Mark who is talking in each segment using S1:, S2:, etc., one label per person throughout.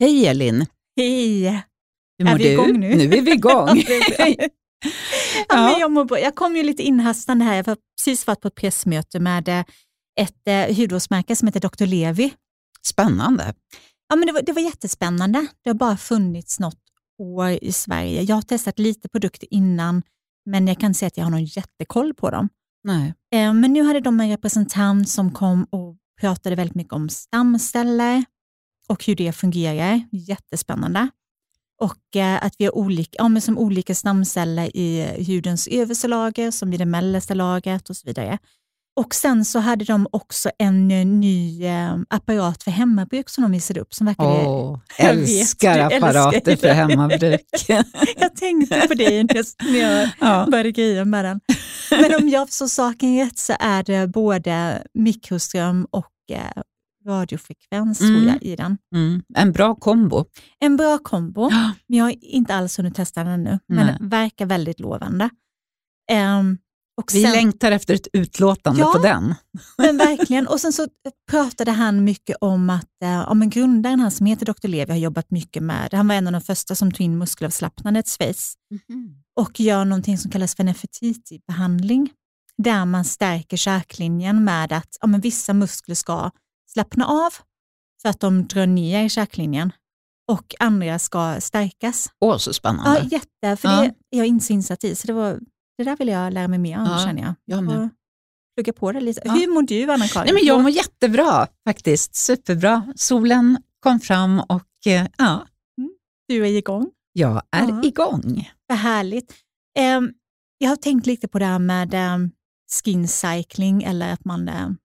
S1: Hej Elin!
S2: Hej!
S1: Hur mår
S2: Är vi
S1: du?
S2: igång nu?
S1: Nu är vi igång.
S2: ja.
S1: Ja.
S2: men jag, mår bra. jag kom ju lite inhastande här. Jag har precis varit på ett pressmöte med eh, ett eh, hudvårdsmärke som heter Dr. Levi.
S1: Spännande.
S2: Ja, men det, var, det var jättespännande. Det har bara funnits något år i Sverige. Jag har testat lite produkter innan, men jag kan säga att jag har någon jättekoll på dem.
S1: Nej.
S2: Eh, Men nu hade de en representant som kom och pratade väldigt mycket om stamceller och hur det fungerar. Jättespännande. Och eh, att vi har olika, ja, men som olika stamceller i hudens översta lager, som i det mellersta lagret och så vidare. Och sen så hade de också en ny eh, apparat för hemmabruk som de visade upp. Som verkade,
S1: Åh,
S2: vet,
S1: älskar
S2: du
S1: apparater
S2: älskar
S1: för hemmabruk.
S2: Jag tänkte på det när jag
S1: ja.
S2: började greja med den. Men om jag förstår saken rätt så är det både mikroström och eh, radiofrekvens
S1: Mm.
S2: tror jag, i den.
S1: mm. En bra kombo.
S2: En bra kombo, men jag har inte alls hunnit testa den ännu, men den verkar väldigt lovande. Ehm, och
S1: Vi
S2: sen,
S1: längtar efter ett utlåtande
S2: Ja.
S1: på den.
S2: men verkligen. Och sen så pratade han mycket om att eh, ja, men grundaren han som heter Dr. Levi har jobbat mycket med, han var en av de första som tog in muskelavslappnandet space och gör någonting som kallas för Nefertiti-behandling, där man stärker käklinjen med att ja, men vissa muskler ska slappna av för att de drar ner käklinjen och andra ska stärkas.
S1: Åh, så
S2: Ja,
S1: spännande.
S2: jätte, för
S1: Ja.
S2: det är jag inte så insatt i, så det, var, det där vill jag lära mig mer om
S1: Ja,
S2: känner jag.
S1: jag med.
S2: Plugga på det lite.
S1: Ja.
S2: Hur mår du Anna-Karin?
S1: Nej, men jag mår jättebra faktiskt. Superbra. Solen kom fram och eh, ja,
S2: Du är igång.
S1: jag är
S2: Ja.
S1: igång.
S2: Vad härligt. Ehm, jag har tänkt lite på det här med um, skin cycling eller att man um,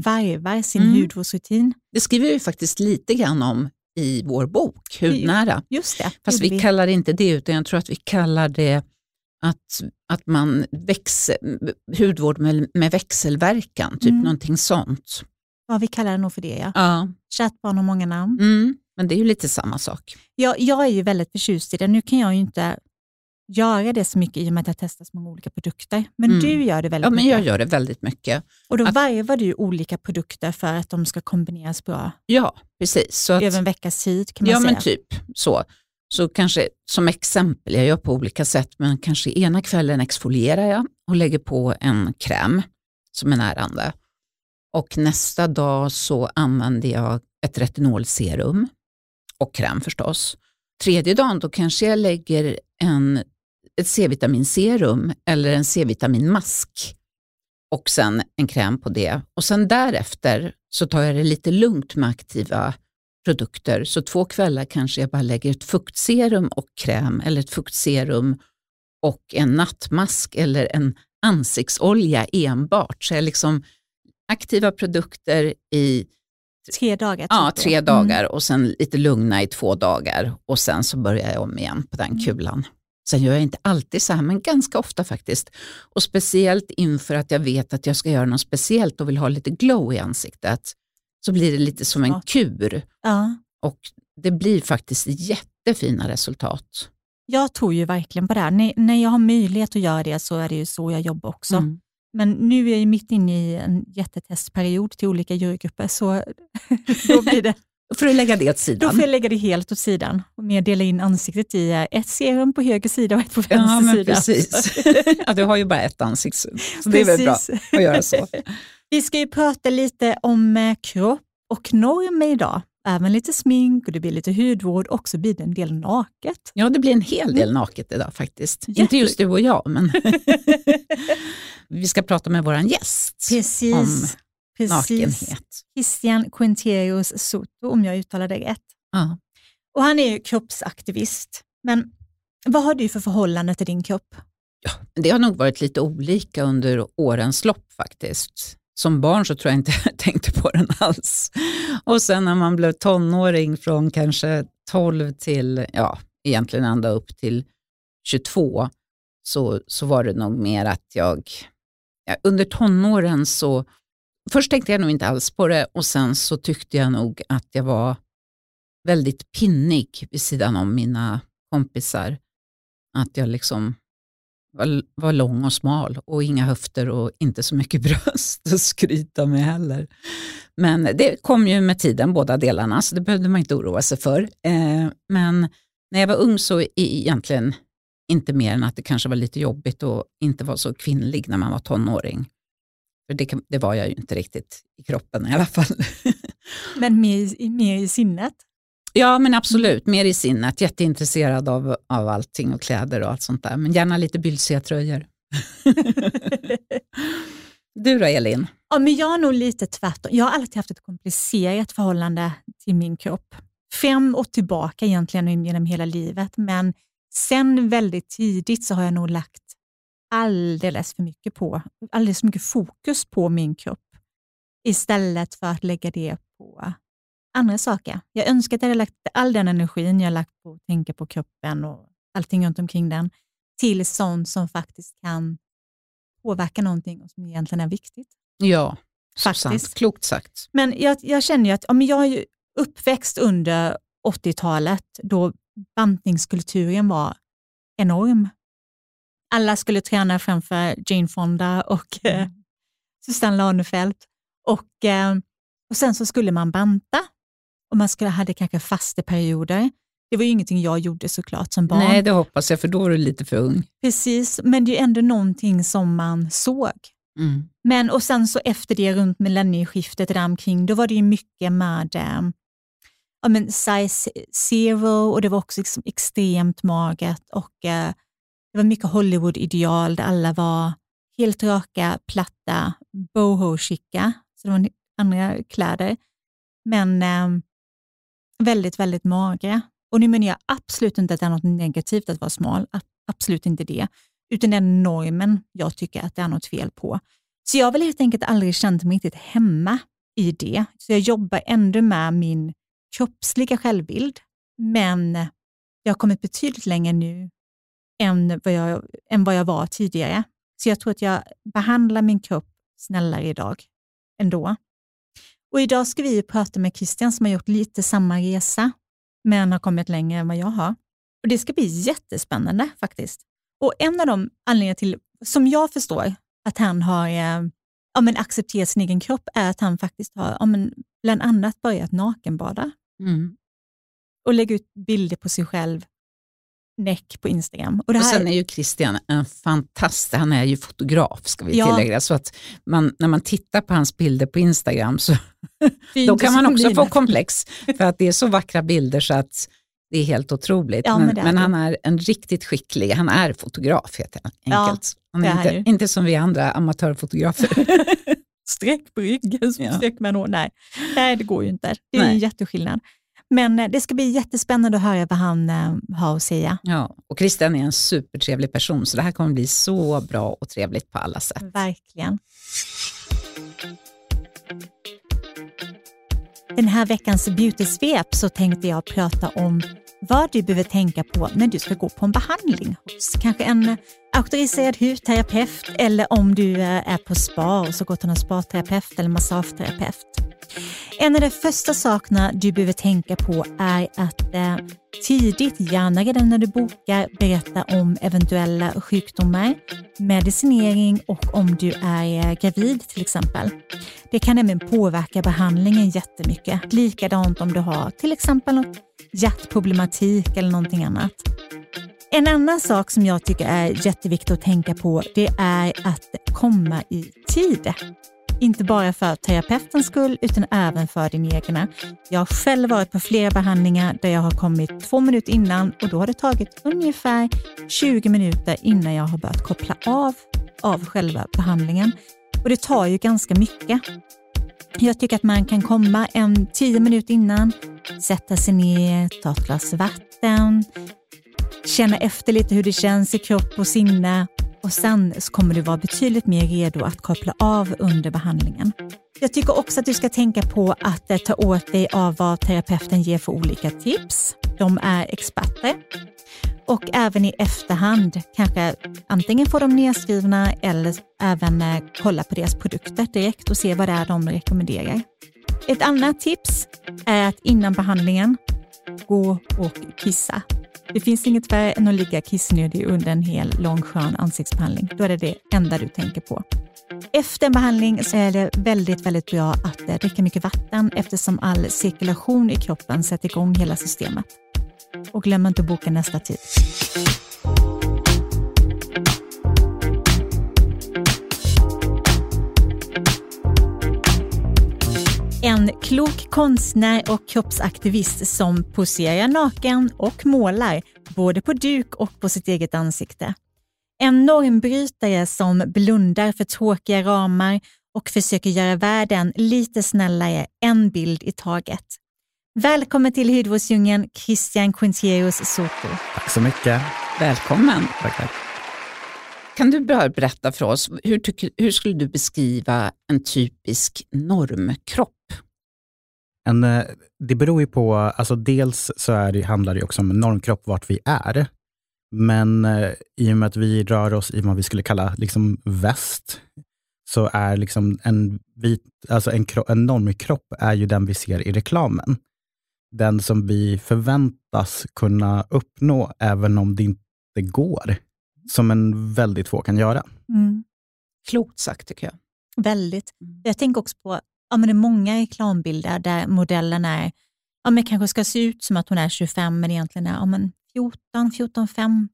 S2: varvar sin
S1: Mm.
S2: hudvårdsrutin.
S1: Det skriver vi faktiskt lite grann om i vår bok, Hudnära.
S2: Just det.
S1: Fast vi kallar det inte det, utan jag tror att vi kallar det att, att man växer, hudvård med, med växelverkan, typ
S2: Mm.
S1: någonting sånt.
S2: Ja, vi kallar det nog för det ja.
S1: Ja.
S2: Kärt barn har många namn.
S1: Mm. Men det är ju lite samma sak.
S2: Jag, jag är ju väldigt förtjust i det. Nu kan jag ju inte göra det så mycket i och med att jag testar så många olika produkter. Men
S1: Mm.
S2: du gör det väldigt
S1: Ja, men
S2: mycket.
S1: jag gör det väldigt mycket.
S2: Och då
S1: att-
S2: varvar du olika produkter för att de ska kombineras bra
S1: Ja, precis. Så att,
S2: över en veckas tid kan man
S1: ja,
S2: säga.
S1: men typ så. Så kanske som exempel, jag gör på olika sätt, men kanske ena kvällen exfolierar jag och lägger på en kräm som är närande. Och nästa dag så använder jag ett retinolserum och kräm förstås. Tredje dagen då kanske jag lägger en, ett C-vitaminserum eller en C-vitaminmask och sen en kräm på det. Och sen därefter så tar jag det lite lugnt med aktiva produkter. Så två kvällar kanske jag bara lägger ett fuktserum och kräm eller ett fuktserum och en nattmask eller en ansiktsolja enbart. Så jag liksom aktiva produkter i
S2: Tre dagar.
S1: ja,
S2: typ
S1: tre
S2: Mm.
S1: dagar och sen lite lugna i två dagar och sen så börjar jag om igen på den
S2: Mm.
S1: kulan. Sen gör jag inte alltid så här, men ganska ofta faktiskt. Och speciellt inför att jag vet att jag ska göra något speciellt och vill ha lite glow i ansiktet, så blir det lite som en
S2: Ja.
S1: kur.
S2: Ja.
S1: Och det blir faktiskt jättefina resultat.
S2: Jag tror ju verkligen på det här. När, när jag har möjlighet att göra det så är det ju så jag jobbar också.
S1: Mm.
S2: Men nu är jag mitt inne i en jättetestperiod till olika jurygrupper, så då, blir det,
S1: Då får du lägga det åt
S2: då
S1: sidan.
S2: får jag lägga det helt åt sidan och mer dela in ansiktet i eh, ett serum på höger sida och ett på vänster
S1: Ja, men
S2: sida.
S1: precis. ja, du har ju bara ett ansikte, så det är väl bra
S2: Precis.
S1: att göra så.
S2: Vi ska ju prata lite om eh, kropp och normer idag. Även lite smink och det blir lite hudvård och så blir det en del naket.
S1: Ja, det blir en hel del naket idag faktiskt.
S2: Jätte-
S1: Inte just du och jag, men vi ska prata med vår gäst
S2: Precis.
S1: om
S2: Precis.
S1: nakenhet.
S2: Christian Quinterius Soto, om jag uttalar det rätt.
S1: Ja.
S2: Och han är ju kroppsaktivist. Men vad har du för förhållande till din kropp?
S1: Det har nog varit lite olika under årens lopp faktiskt. Som barn så tror jag inte jag tänkte på den alls. Och sen när man blev tonåring från kanske 12 till, ja, egentligen ända upp till 22, så, så var det nog mer att jag, ja, under tonåren så, först tänkte jag nog inte alls på det och sen så tyckte jag nog att jag var väldigt pinnig vid sidan om mina kompisar. Att jag liksom var, var lång och smal och inga höfter och inte så mycket bröst att skryta med heller. Men det kom ju med tiden båda delarna så det behövde man inte oroa sig för. Eh, men när jag var ung så egentligen inte mer än att det kanske var lite jobbigt att inte vara så kvinnlig när man var tonåring. För det, det var jag ju inte riktigt i kroppen i alla fall.
S2: Men mer, mer i sinnet?
S1: Ja, men absolut. Mer i sinnet. Jätteintresserad av, av allting och kläder och allt sånt där. Men gärna lite bylsiga tröjor. du då, Elin?
S2: Ja, men jag är nog lite tvärtom. Jag har alltid haft ett komplicerat förhållande till min kropp. Fem och tillbaka egentligen genom hela livet, men sen väldigt tidigt så har jag nog lagt alldeles för mycket på, alldeles för mycket fokus på min kropp istället för att lägga det på andra saker. Jag önskar att jag hade lagt all den energin jag lagt på att tänka på kroppen och allting runt omkring den till sånt som faktiskt kan påverka någonting och som egentligen är viktigt.
S1: Ja, faktiskt. Sant. klokt sagt.
S2: Men jag, jag känner ju att ja, jag är uppväxt under 80-talet då bantningskulturen var enorm. Alla skulle träna framför Jane Fonda och eh, mm. Susanne Lanefelt. Och, eh, och sen så skulle man banta och man skulle, hade kanske faste perioder. Det var ju ingenting jag gjorde såklart som barn.
S1: Nej, det hoppas jag, för då var du lite för ung.
S2: Precis, men det är ändå någonting som man såg. Mm. Men och sen så efter det, runt millennieskiftet där omkring, då var det ju mycket med eh, ja, men size zero och det var också liksom extremt magert och eh, det var mycket Hollywood-ideal där alla var helt raka, platta, boho-chicka, så det var andra kläder. Men eh, väldigt, väldigt magra. Och nu menar jag absolut inte att det är något negativt att vara smal, absolut inte det, utan den normen jag tycker att det är något fel på. Så jag har väl helt enkelt aldrig känt mig riktigt hemma i det. Så jag jobbar ändå med min kroppsliga självbild, men jag har kommit betydligt längre nu än vad jag, än vad jag var tidigare. Så jag tror att jag behandlar min kropp snällare idag ändå. Och idag ska vi prata med Christian som har gjort lite samma resa, men har kommit längre än vad jag har. Och Det ska bli jättespännande faktiskt. Och En av de anledningar till, som jag förstår, att han har eh, ja, men accepterat sin egen kropp är att han faktiskt har ja, men bland annat börjat nakenbada. Mm. Och lägga ut bilder på sig själv näck på Instagram.
S1: Och, det här... och Sen är ju Christian en fantast, han är ju fotograf ska vi ja. tillägga, så att man, när man tittar på hans bilder på Instagram så då kan man också få komplex, för att det är så vackra bilder så att det är helt otroligt. Ja, men, men, men han är en riktigt skicklig, han är fotograf helt enkelt. Ja, han är inte, inte som vi andra amatörfotografer.
S2: streck på ryggen, streck med en Nej. Nej, det går ju inte. Det är Nej. en jätteskillnad. Men eh, det ska bli jättespännande att höra vad han eh, har att säga.
S1: Ja, och Christian är en supertrevlig person, så det här kommer bli så bra och trevligt på alla sätt.
S2: Verkligen. Den här veckans beauty-svep så tänkte jag prata om vad du behöver tänka på när du ska gå på en behandling hos kanske en eh, auktoriserad hudterapeut eller om du eh, är på spa och så går till en spaterapeut eller massageterapeut. En av de första sakerna du behöver tänka på är att eh, tidigt, gärna redan när du bokar, berätta om eventuella sjukdomar, medicinering och om du är eh, gravid till exempel. Det kan nämligen påverka behandlingen jättemycket. Likadant om du har till exempel hjärtproblematik eller någonting annat. En annan sak som jag tycker är jätteviktigt att tänka på det är att komma i tid. Inte bara för terapeutens skull utan även för din egna. Jag har själv varit på flera behandlingar där jag har kommit två minuter innan och då har det tagit ungefär 20 minuter innan jag har börjat koppla av av själva behandlingen. Och det tar ju ganska mycket. Jag tycker att man kan komma en tio minuter innan, sätta sig ner, ta ett glas vatten, känna efter lite hur det känns i kropp och sinne och sen så kommer du vara betydligt mer redo att koppla av under behandlingen. Jag tycker också att du ska tänka på att eh, ta åt dig av vad terapeuten ger för olika tips. De är experter och även i efterhand kanske antingen få dem nedskrivna eller även eh, kolla på deras produkter direkt och se vad det är de rekommenderar. Ett annat tips är att innan behandlingen gå och kissa. Det finns inget värre än att ligga kissnödig under en hel lång skön ansiktsbehandling. Då är det det enda du tänker på. Efter en behandling så är det väldigt, väldigt bra att eh, dricka mycket vatten eftersom all cirkulation i kroppen sätter igång hela systemet. Och glöm inte att boka nästa tid. En klok konstnär och kroppsaktivist som poserar naken och målar både på duk och på sitt eget ansikte. En normbrytare som blundar för tråkiga ramar och försöker göra världen lite snällare, en bild i taget. Välkommen till hudvårdsdjungeln, Christian Quintieros Soto.
S3: Tack så mycket.
S1: Välkommen.
S3: Tack, tack.
S1: Kan du bara berätta för oss, hur, tycker, hur skulle du beskriva en typisk normkropp?
S3: En, eh, det beror ju på, alltså dels så är det, handlar det också om en normkropp, vart vi är. Men eh, i och med att vi rör oss i vad vi skulle kalla liksom väst, så är liksom en, vit, alltså en, en normkropp är ju den vi ser i reklamen. Den som vi förväntas kunna uppnå, även om det inte går. Som en väldigt få kan göra.
S1: Mm. Klokt sagt tycker jag.
S2: Väldigt. Mm. Jag tänker också på ja, men det är många reklambilder där modellen är, ja, men kanske ska se ut som att hon är 25, men egentligen är ja, men 14, 14, 15.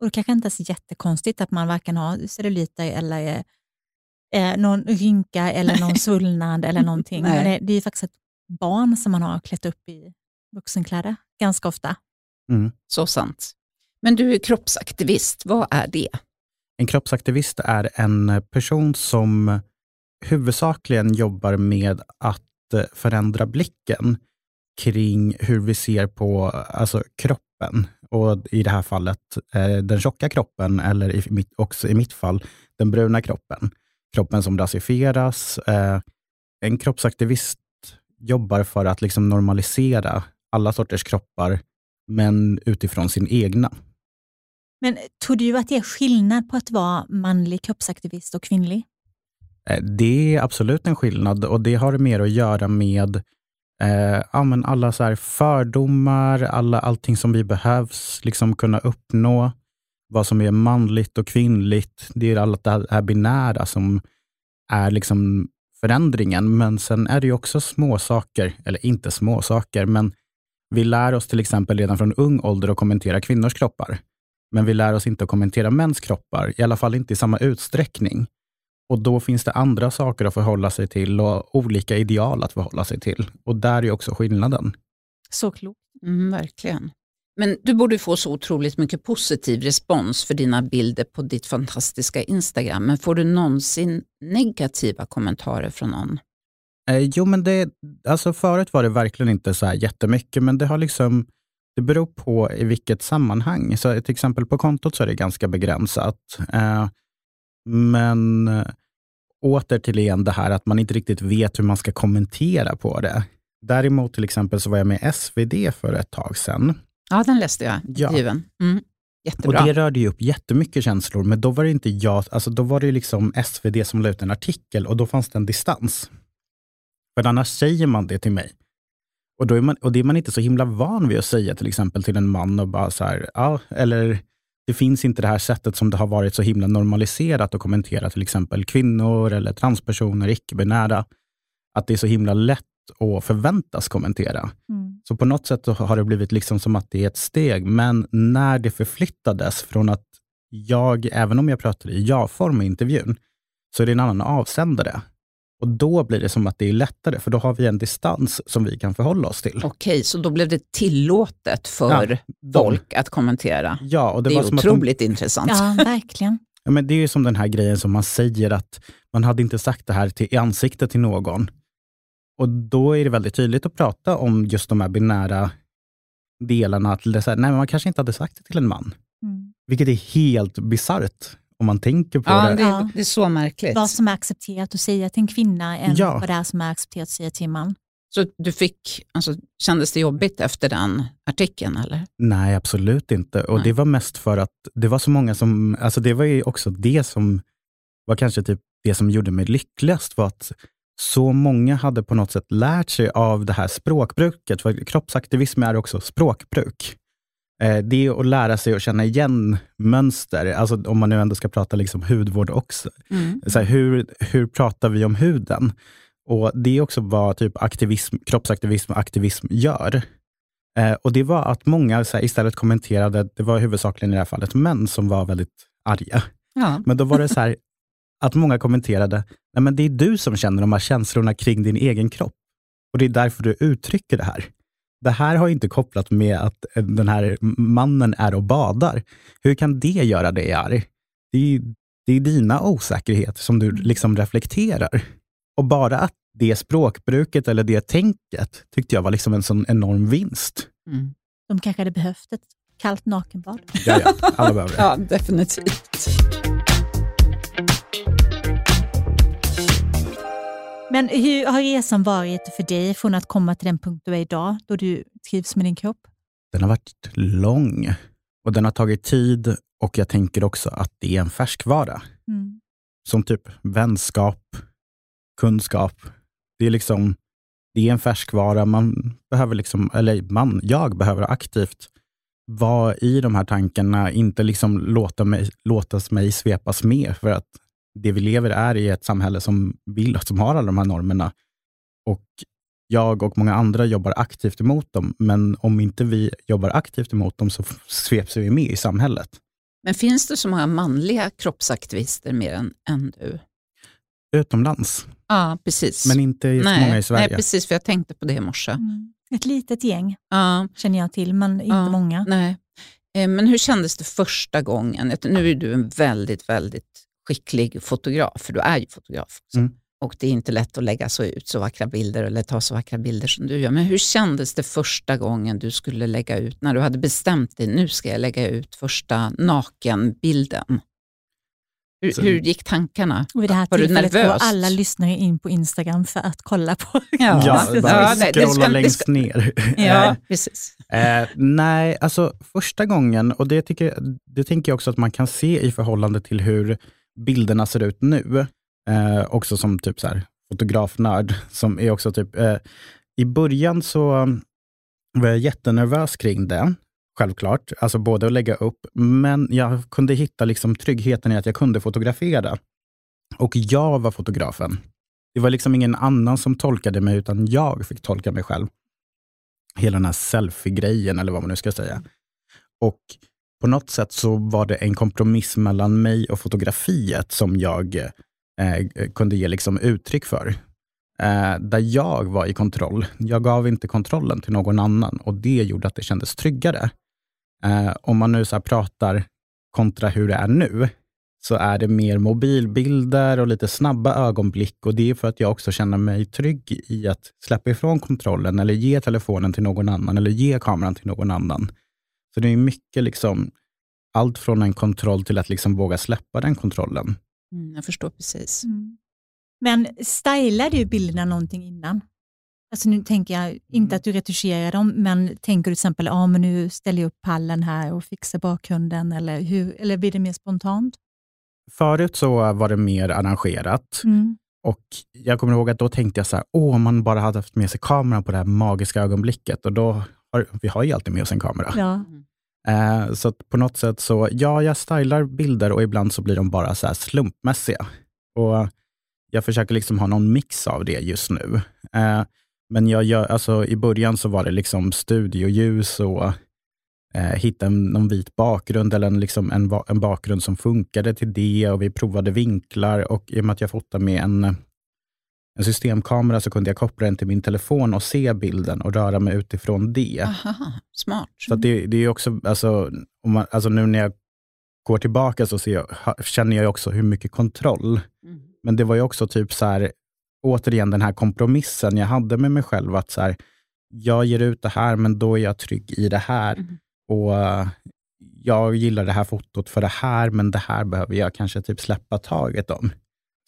S2: Och det kanske inte är så jättekonstigt att man varken har celluliter eller eh, någon rynka eller någon svullnad eller någonting. Men det, det är faktiskt ett barn som man har klätt upp i vuxenkläder ganska ofta.
S1: Mm. Så sant. Men du är kroppsaktivist, vad är det?
S3: En kroppsaktivist är en person som huvudsakligen jobbar med att eh, förändra blicken kring hur vi ser på alltså, kroppen. Och i det här fallet eh, den tjocka kroppen, eller i mitt, också i mitt fall den bruna kroppen. Kroppen som rasifieras. Eh, en kroppsaktivist jobbar för att liksom normalisera alla sorters kroppar, men utifrån sin egna.
S2: Men tror du att det är skillnad på att vara manlig kroppsaktivist och kvinnlig?
S3: Eh, det är absolut en skillnad och det har mer att göra med eh, ja, men alla så fördomar, alla, allting som vi behövs liksom kunna uppnå. Vad som är manligt och kvinnligt. Det är allt det här binära som är liksom förändringen. Men sen är det ju också små saker, eller inte små saker, men vi lär oss till exempel redan från ung ålder att kommentera kvinnors kroppar. Men vi lär oss inte att kommentera mäns kroppar, i alla fall inte i samma utsträckning. Och då finns det andra saker att förhålla sig till och olika ideal att förhålla sig till. Och där är också skillnaden.
S2: Så klokt.
S1: Mm, verkligen. Men du borde få så otroligt mycket positiv respons för dina bilder på ditt fantastiska Instagram. Men får du någonsin negativa kommentarer från någon?
S3: Eh, jo, men det, alltså förut var det verkligen inte så här jättemycket, men det har liksom det beror på i vilket sammanhang. Så till exempel på kontot så är det ganska begränsat. Eh, men eh, åter till igen det här att man inte riktigt vet hur man ska kommentera på det. Däremot till exempel så var jag med SvD för ett tag sedan.
S1: Ja, den läste jag. Ja. Mm.
S3: Jättebra. Och det rörde ju upp jättemycket känslor, men då var det inte jag, alltså då var det liksom SvD som la ut en artikel och då fanns det en distans. För annars säger man det till mig. Och, då är man, och det är man inte så himla van vid att säga till exempel till en man och bara så här, ja, eller det finns inte det här sättet som det har varit så himla normaliserat att kommentera till exempel kvinnor eller transpersoner, icke-binära. Att det är så himla lätt att förväntas kommentera. Mm. Så på något sätt har det blivit liksom som att det är ett steg, men när det förflyttades från att jag, även om jag pratar i ja-form i intervjun, så är det en annan avsändare. Och då blir det som att det är lättare, för då har vi en distans som vi kan förhålla oss till.
S1: Okej, så då blev det tillåtet för ja, folk att kommentera.
S3: Ja, och det,
S1: det
S3: var
S1: är som otroligt de... intressant.
S2: Ja, verkligen.
S3: Ja, men det är ju som den här grejen som man säger att man hade inte sagt det här till, i ansiktet till någon. Och då är det väldigt tydligt att prata om just de här binära delarna. Att det här, nej, man kanske inte hade sagt det till en man. Mm. Vilket är helt bisarrt om man tänker på
S1: ja,
S3: det.
S1: det. Det är så märkligt.
S2: Vad som är accepterat att säga till en kvinna än ja. vad det är som är accepterat att säga till en man.
S1: Så du fick, alltså, kändes det jobbigt efter den artikeln? Eller?
S3: Nej, absolut inte. Och Nej. Det var mest för att det var så många som, alltså det var ju också det som var kanske typ det som gjorde mig lyckligast, var att så många hade på något sätt lärt sig av det här språkbruket. För kroppsaktivism är också språkbruk. Eh, det är att lära sig att känna igen mönster, alltså om man nu ändå ska prata liksom hudvård också. Mm. Så här, hur, hur pratar vi om huden? Och Det är också vad typ aktivism, kroppsaktivism och aktivism gör. Eh, och Det var att många så här, istället kommenterade, det var huvudsakligen i det här fallet män som var väldigt arga. Ja. Men då var det så här, att många kommenterade, Nej, men det är du som känner de här känslorna kring din egen kropp. Och det är därför du uttrycker det här. Det här har inte kopplat med att den här mannen är och badar. Hur kan det göra dig arg? Det är, det är dina osäkerheter som du liksom reflekterar. Och bara att det språkbruket eller det tänket tyckte jag var liksom en sån enorm vinst.
S2: Mm. De kanske hade behövt ett kallt nakenbad.
S3: Ja, ja. Alla behöver det.
S1: ja, definitivt.
S2: Men hur har resan varit för dig från att komma till den punkt du är idag, då du trivs med din kropp?
S3: Den har varit lång och den har tagit tid och jag tänker också att det är en färskvara. Mm. Som typ vänskap, kunskap. Det är liksom det är en färskvara. Man behöver, liksom, eller man, jag behöver aktivt vara i de här tankarna, inte liksom låta mig, låtas mig svepas med. För att det vi lever är i ett samhälle som, vill, som har alla de här normerna. Och jag och många andra jobbar aktivt emot dem, men om inte vi jobbar aktivt emot dem så sveps vi med i samhället.
S1: Men finns det så många manliga kroppsaktivister mer än, än du?
S3: Utomlands.
S1: Ja, precis.
S3: Men inte så
S1: nej,
S3: många i Sverige.
S1: Nej, precis, för jag tänkte på det i morse. Mm.
S2: Ett litet gäng ja. känner jag till, men inte ja, många.
S1: Nej. Eh, men hur kändes det första gången? Nu är du en väldigt, väldigt skicklig fotograf, för du är ju fotograf. Mm. Och det är inte lätt att lägga så ut så vackra bilder eller ta så vackra bilder som du gör. Men hur kändes det första gången du skulle lägga ut, när du hade bestämt dig, nu ska jag lägga ut första nakenbilden? Hur, så, hur gick tankarna?
S2: Och vid det här Var tillfället går alla lyssnare in på Instagram för att kolla på.
S3: Ja, ja bara ja, scrolla längst ska... ner.
S1: Ja, precis.
S3: Eh, nej, alltså första gången, och det, tycker, det tänker jag också att man kan se i förhållande till hur bilderna ser ut nu, eh, också som typ så här, fotografnörd, som är också typ, eh, i början så eh, var jag jättenervös kring det, självklart. Alltså både att lägga upp, men jag kunde hitta liksom tryggheten i att jag kunde fotografera. Och jag var fotografen. Det var liksom ingen annan som tolkade mig, utan jag fick tolka mig själv. Hela den här selfie-grejen, eller vad man nu ska säga. Och på något sätt så var det en kompromiss mellan mig och fotografiet som jag eh, kunde ge liksom uttryck för. Eh, där jag var i kontroll. Jag gav inte kontrollen till någon annan och det gjorde att det kändes tryggare. Eh, om man nu så pratar kontra hur det är nu, så är det mer mobilbilder och lite snabba ögonblick. Och Det är för att jag också känner mig trygg i att släppa ifrån kontrollen eller ge telefonen till någon annan eller ge kameran till någon annan. Så det är mycket liksom, allt från en kontroll till att liksom våga släppa den kontrollen.
S1: Mm, jag förstår precis. Mm.
S2: Men stylade du bilderna någonting innan? Alltså nu tänker jag inte mm. att du retuscherar dem, men tänker du till exempel, men nu ställer jag upp pallen här och fixar bakgrunden, eller, hur, eller blir det mer spontant?
S3: Förut så var det mer arrangerat. Mm. Och Jag kommer ihåg att då tänkte jag så här, åh, om man bara hade haft med sig kameran på det här magiska ögonblicket. Och då har, vi har ju alltid med oss en kamera.
S2: Ja.
S3: Eh, så på något sätt så, ja, jag stylar bilder och ibland så blir de bara så slumpmässiga. Och Jag försöker liksom ha någon mix av det just nu. Eh, men jag gör, alltså, i början så var det liksom studioljus och eh, hitta en, någon vit bakgrund eller en, liksom en, en bakgrund som funkade till det och vi provade vinklar och i och med att jag fotar med en, en systemkamera så kunde jag koppla den till min telefon och se bilden och röra mig utifrån det.
S1: Aha, smart.
S3: Så det, det är också, alltså, man, alltså nu när jag går tillbaka så ser jag, känner jag också hur mycket kontroll. Mm. Men det var ju också typ så här, återigen den här kompromissen jag hade med mig själv. Att så här, jag ger ut det här, men då är jag trygg i det här. Mm. Och Jag gillar det här fotot för det här, men det här behöver jag kanske typ släppa taget om.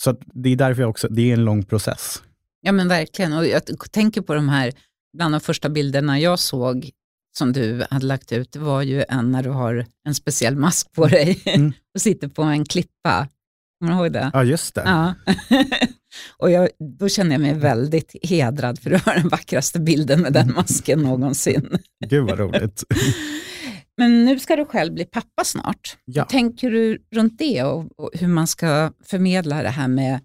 S3: Så det är därför jag också, det är en lång process.
S1: Ja men verkligen. Och jag tänker på de här, bland de första bilderna jag såg som du hade lagt ut, det var ju en när du har en speciell mask på dig mm. och sitter på en klippa. Kommer du ihåg det?
S3: Ja, just det.
S1: Ja. och jag, då känner jag mig väldigt hedrad för du har den vackraste bilden med den masken någonsin.
S3: Gud vad roligt.
S1: Men nu ska du själv bli pappa snart.
S3: Ja.
S1: Hur tänker du runt det och, och hur man ska förmedla det här med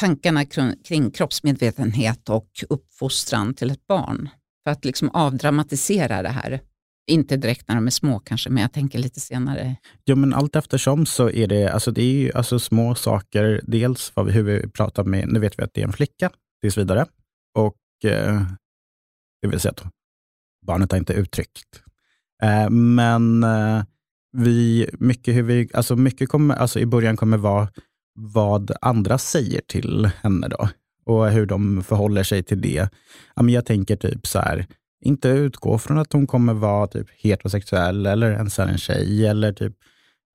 S1: tankarna kring, kring kroppsmedvetenhet och uppfostran till ett barn? För att liksom avdramatisera det här. Inte direkt när de är små kanske, men jag tänker lite senare.
S3: Ja, men allt eftersom så är det, alltså det är ju alltså små saker. Dels vad vi, hur vi pratar med, nu vet vi att det är en flicka tills vidare. Och eh, det vill säga att barnet har inte uttryckt. Eh, men eh, vi, mycket hur vi, alltså mycket kommer, alltså i början kommer vara vad andra säger till henne då och hur de förhåller sig till det. Ja, men jag tänker typ så här, inte utgå från att hon kommer vara typ heterosexuell eller ens är en tjej eller typ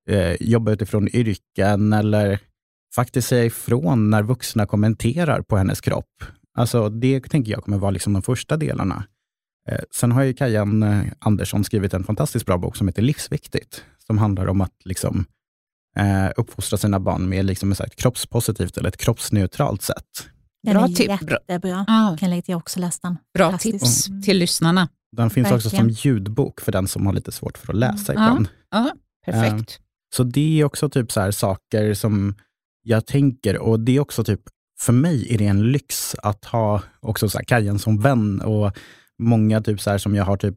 S3: eh, jobba utifrån yrken eller faktiskt säga ifrån när vuxna kommenterar på hennes kropp. Alltså det tänker jag kommer vara liksom de första delarna. Eh, sen har ju Kajan eh, Andersson skrivit en fantastiskt bra bok som heter Livsviktigt, som handlar om att liksom, eh, uppfostra sina barn med liksom ett kroppspositivt eller ett kroppsneutralt sätt.
S2: Den
S1: Bra
S2: är
S1: tips.
S2: jättebra.
S1: Ah,
S2: Kan lägga till, också den.
S1: bra tips
S2: Mm.
S1: till lyssnarna.
S3: Den finns också som
S2: Verkligen.
S3: ljudbok för den som har lite svårt för att läsa
S1: Mm.
S3: ibland.
S1: Ja, perfekt.
S3: Så det är också typ så här saker som jag tänker och det är också typ, för mig är det en lyx att ha också så här Kajan som vän och många typ så här som jag har typ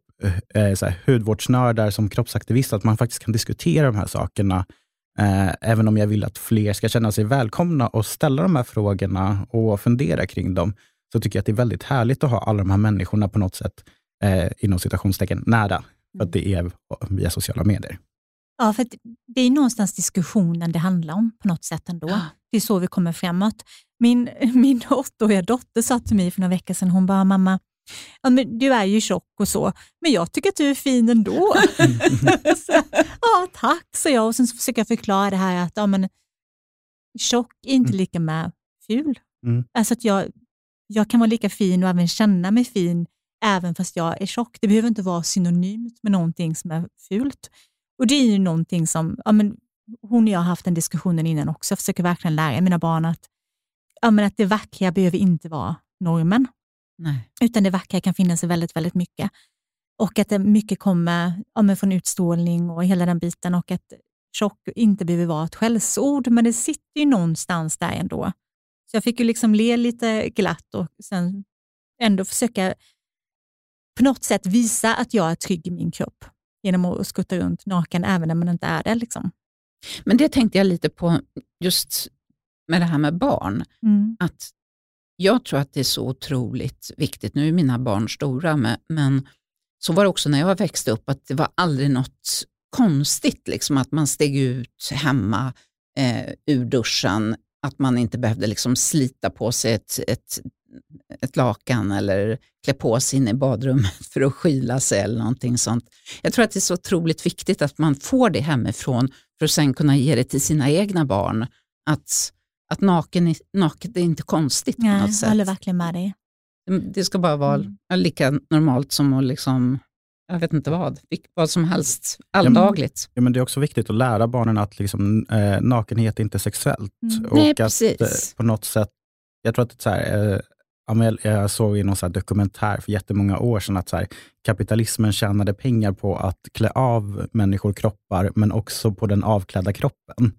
S3: eh, så här hudvårdsnördar som kroppsaktivist, att man faktiskt kan diskutera de här sakerna. Eh, även om jag vill att fler ska känna sig välkomna och ställa de här frågorna och fundera kring dem, så tycker jag att det är väldigt härligt att ha alla de här människorna på något sätt, eh, inom citationstecken, nära. För att det är via sociala medier.
S2: Ja, för det är någonstans diskussionen det handlar om på något sätt ändå.
S1: Ja.
S2: Det är så vi kommer framåt. Min, min åttaåriga dotter sa till mig för några veckor sedan, hon bara, mamma, ja, men du är ju tjock och så, men jag tycker att du är fin ändå. så, ja, tack, sa jag. Och sen så försöker jag förklara det här att ja, men, tjock är inte
S3: Mm.
S2: lika med ful.
S3: Mm.
S2: Alltså att jag, jag kan vara lika fin och även känna mig fin även fast jag är tjock. Det behöver inte vara synonymt med någonting som är fult. Och det är ju någonting som, ja, men hon och jag har haft den diskussionen innan också. Jag försöker verkligen lära mina barn att, ja, men att det vackra behöver inte vara normen,
S1: Nej.
S2: utan det vackra kan finnas i väldigt, väldigt mycket. Och att det mycket kommer ja, från utstrålning och hela den biten och att tjock inte behöver vara ett skällsord, men det sitter ju någonstans där ändå. Så jag fick ju liksom le lite glatt och sen ändå försöka på något sätt visa att jag är trygg i min kropp genom att skutta runt naken även när man inte är det. Liksom.
S1: Men det tänkte jag lite på just med det här med barn.
S2: Mm.
S1: Att jag tror att det är så otroligt viktigt. Nu är mina barn stora, men, så var det också när jag växte upp, att det var aldrig något konstigt liksom, att man steg ut hemma eh, ur duschen, att man inte behövde liksom slita på sig ett, ett, ett lakan eller klä på sig in i badrummet för att skyla sig eller någonting sånt. Jag tror att det är så otroligt viktigt att man får det hemifrån för att sen kunna ge det till sina egna barn. Att, att naken, är- naket är inte konstigt på
S2: Nej,
S1: något
S2: jag
S1: sätt.
S2: håller verkligen med dig.
S1: Det ska bara vara
S2: Mm.
S1: lika normalt som att liksom, jag vet inte vad, vad som helst alldagligt.
S3: Ja, men det är också viktigt att lära barnen att liksom, eh, nakenhet är inte sexuellt.
S2: Mm.
S3: Och
S1: Nej,
S3: att,
S1: precis.
S3: eh, på något sätt, jag tror att det är så här, eh, jag, jag såg i någon så här dokumentär för jättemånga år sedan att så här, kapitalismen tjänade pengar på att klä av människor kroppar, men också på den avklädda kroppen.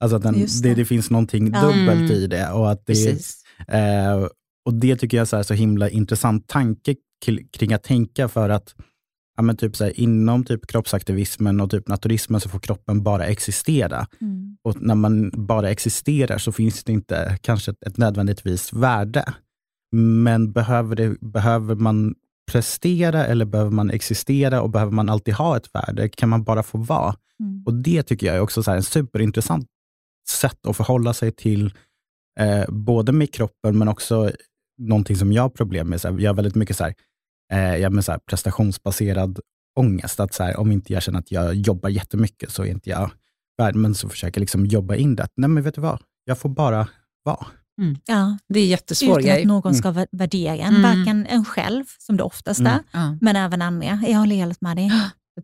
S3: Alltså att den, det.
S2: det.
S3: Det, finns någonting
S2: Ja.
S3: dubbelt
S1: Mm.
S3: i det. Och, att det eh, och det tycker jag är så, här, så himla intressant tanke kring- att tänka för att ja, men typ så här, inom typ kroppsaktivismen och typ naturismen så får kroppen bara existera.
S2: Mm.
S3: Och när man bara existerar så finns det inte kanske ett, ett nödvändigtvis värde. Men behöver, det, behöver man prestera eller behöver man existera och behöver man alltid ha ett värde? Kan man bara få vara?
S2: Mm.
S3: Och det tycker jag är också så här en superintressant sätt att förhålla sig till eh, både med kroppen men också någonting som jag har problem med. Så här, jag har väldigt mycket så här, eh, jag så här prestationsbaserad ångest. Att så här, om inte jag känner att jag jobbar jättemycket så är inte jag värd. Men så försöker jag liksom jobba in det. att, Nej men vet du vad, jag får bara vara.
S2: Ja,
S1: Det är jättesvår
S2: utan
S1: grej.
S2: att någon ska vä- värdera en,
S1: Mm.
S2: varken en själv, som det oftast
S3: Mm.
S2: är,
S1: Ja,
S2: men även andra. Jag håller helt med dig.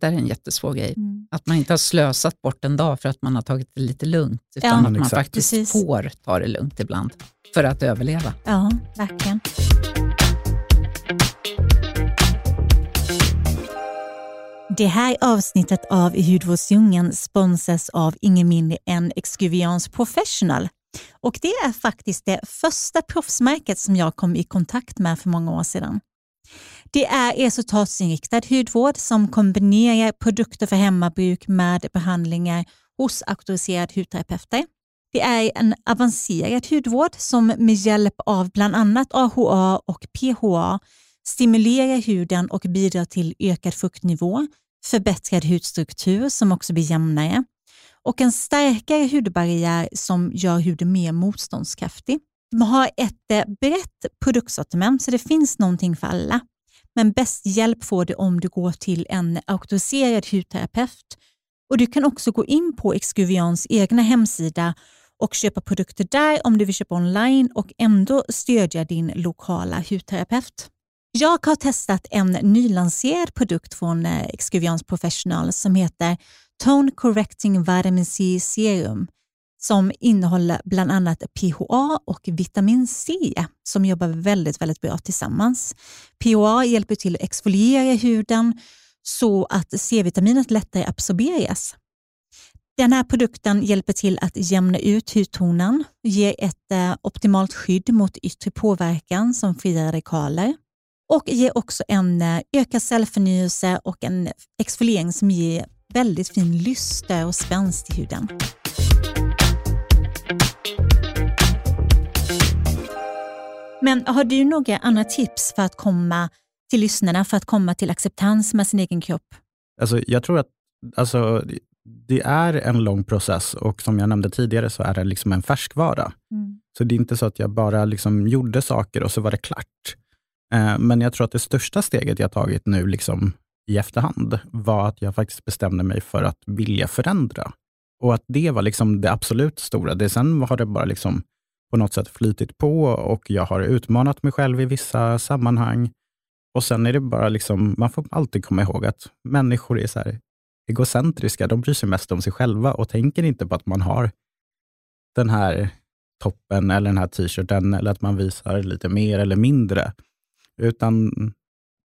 S1: Det där är en jättesvår grej.
S2: Mm.
S1: Att man inte har slösat bort en dag för att man har tagit det lite lugnt, utan
S2: Ja.
S1: att man
S3: Exakt.
S1: faktiskt
S2: Precis.
S1: får ta det lugnt ibland för att överleva.
S2: Ja, verkligen. Det här avsnittet av Hudvårdsdjungeln sponsras av ingen mindre än Excuviance Professional. Och det är faktiskt det första proffsmärket som jag kom i kontakt med för många år sedan. Det är resultatsinriktad hudvård som kombinerar produkter för hemmabruk med behandlingar hos auktoriserade hudterapeuter. Det är en avancerad hudvård som med hjälp av bland annat AHA och PHA stimulerar huden och bidrar till ökad fuktnivå, förbättrad hudstruktur som också blir jämnare och en starkare hudbarriär som gör huden mer motståndskraftig. De har ett eh, brett produktsortiment så det finns någonting för alla. Men bäst hjälp får du om du går till en auktoriserad hudterapeut. Och Du kan också gå in på Excuvians egna hemsida och köpa produkter där om du vill köpa online och ändå stödja din lokala hudterapeut. Jag har testat en nylanserad produkt från eh, Excuvians Professional som heter Tone Correcting Vitamin C Serum som innehåller bland annat PHA och vitamin C som jobbar väldigt, väldigt bra tillsammans. PHA hjälper till att exfoliera huden så att C-vitaminet lättare absorberas. Den här produkten hjälper till att jämna ut hudtonen, ger ett eh, optimalt skydd mot yttre påverkan som fria radikaler och ger också en eh, ökad cellförnyelse och en exfoliering som ger väldigt fin lyster och spänst i huden. Men har du några andra tips för att komma till lyssnarna, för att komma till acceptans med sin egen kropp?
S3: Alltså, jag tror att alltså, det är en lång process och som jag nämnde tidigare så är det liksom en färskvara. Mm. Så det är inte så att jag bara liksom gjorde saker och så var det klart. Eh, men jag tror att det största steget jag tagit nu liksom i efterhand var att jag faktiskt bestämde mig för att vilja förändra. Och att det var liksom det absolut stora. Det, sen har det bara liksom på något sätt flytit på och jag har utmanat mig själv i vissa sammanhang. Och sen är det bara liksom, man får alltid komma ihåg att människor är så här egocentriska. De bryr sig mest om sig själva och tänker inte på att man har den här toppen eller den här t-shirten eller att man visar lite mer eller mindre. Utan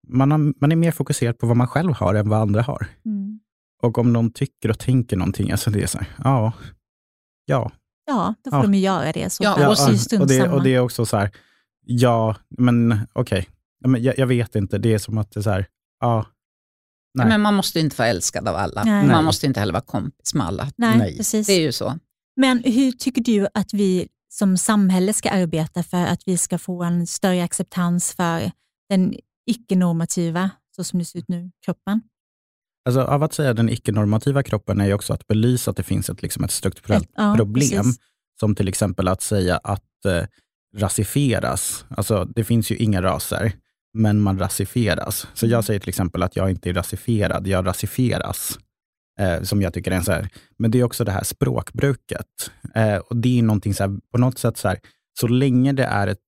S3: man, har, man är mer fokuserad på vad man själv har än vad andra har. Mm. Och om någon tycker och tänker någonting, alltså det är så här, ja, ja.
S2: Ja, då får ja. de ju göra det. Så
S1: ja,
S3: och, och, det, och det är också så här, ja, men okej, okay. jag, jag, vet inte, det är som att det är så här, ja,
S1: Nej. Men man måste inte vara älskad av alla. Nej. Man måste inte heller vara kompis med alla.
S2: Nej, Nej, Precis.
S1: Det är ju så.
S2: Men hur tycker du att vi som samhälle ska arbeta för att vi ska få en större acceptans för den icke-normativa, så som det ser ut nu, kroppen?
S3: Alltså, av att säga den icke-normativa kroppen är ju också att belysa att det finns ett, liksom ett strukturellt ja, problem. Precis. Som till exempel att säga att eh, rasifieras. Alltså, det finns ju inga raser, men man rasifieras. Så jag mm. säger till exempel att jag inte är rasifierad, jag rasifieras. Eh, som jag tycker är en så här, men det är också det här språkbruket. Eh, och det är någonting så här, på något sätt så här, så länge det är ett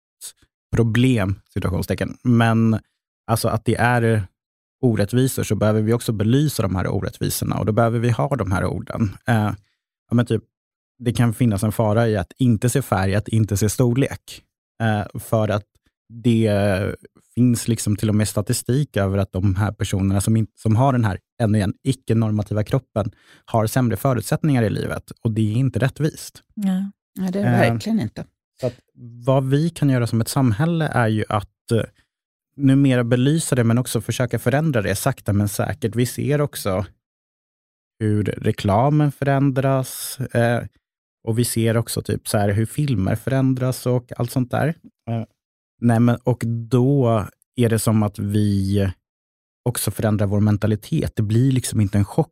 S3: problem, situationstecken, men alltså att det är orättvisor, så behöver vi också belysa de här orättvisorna och då behöver vi ha de här orden. Eh, ja, men typ, det kan finnas en fara i att inte se färg, att inte se storlek. Eh, för att det finns liksom till och med statistik över att de här personerna som, in, som har den här, ännu igen, icke-normativa kroppen, har sämre förutsättningar i livet. Och det är inte rättvist.
S1: Ja, ja det är det eh, verkligen inte.
S3: Så att vad vi kan göra som ett samhälle är ju att eh, numera belysa det, men också försöka förändra det sakta men säkert. Vi ser också hur reklamen förändras eh, och vi ser också typ så här hur filmer förändras och allt sånt där. Eh, nej, men, och då är det som att vi också förändrar vår mentalitet. Det blir liksom inte en chock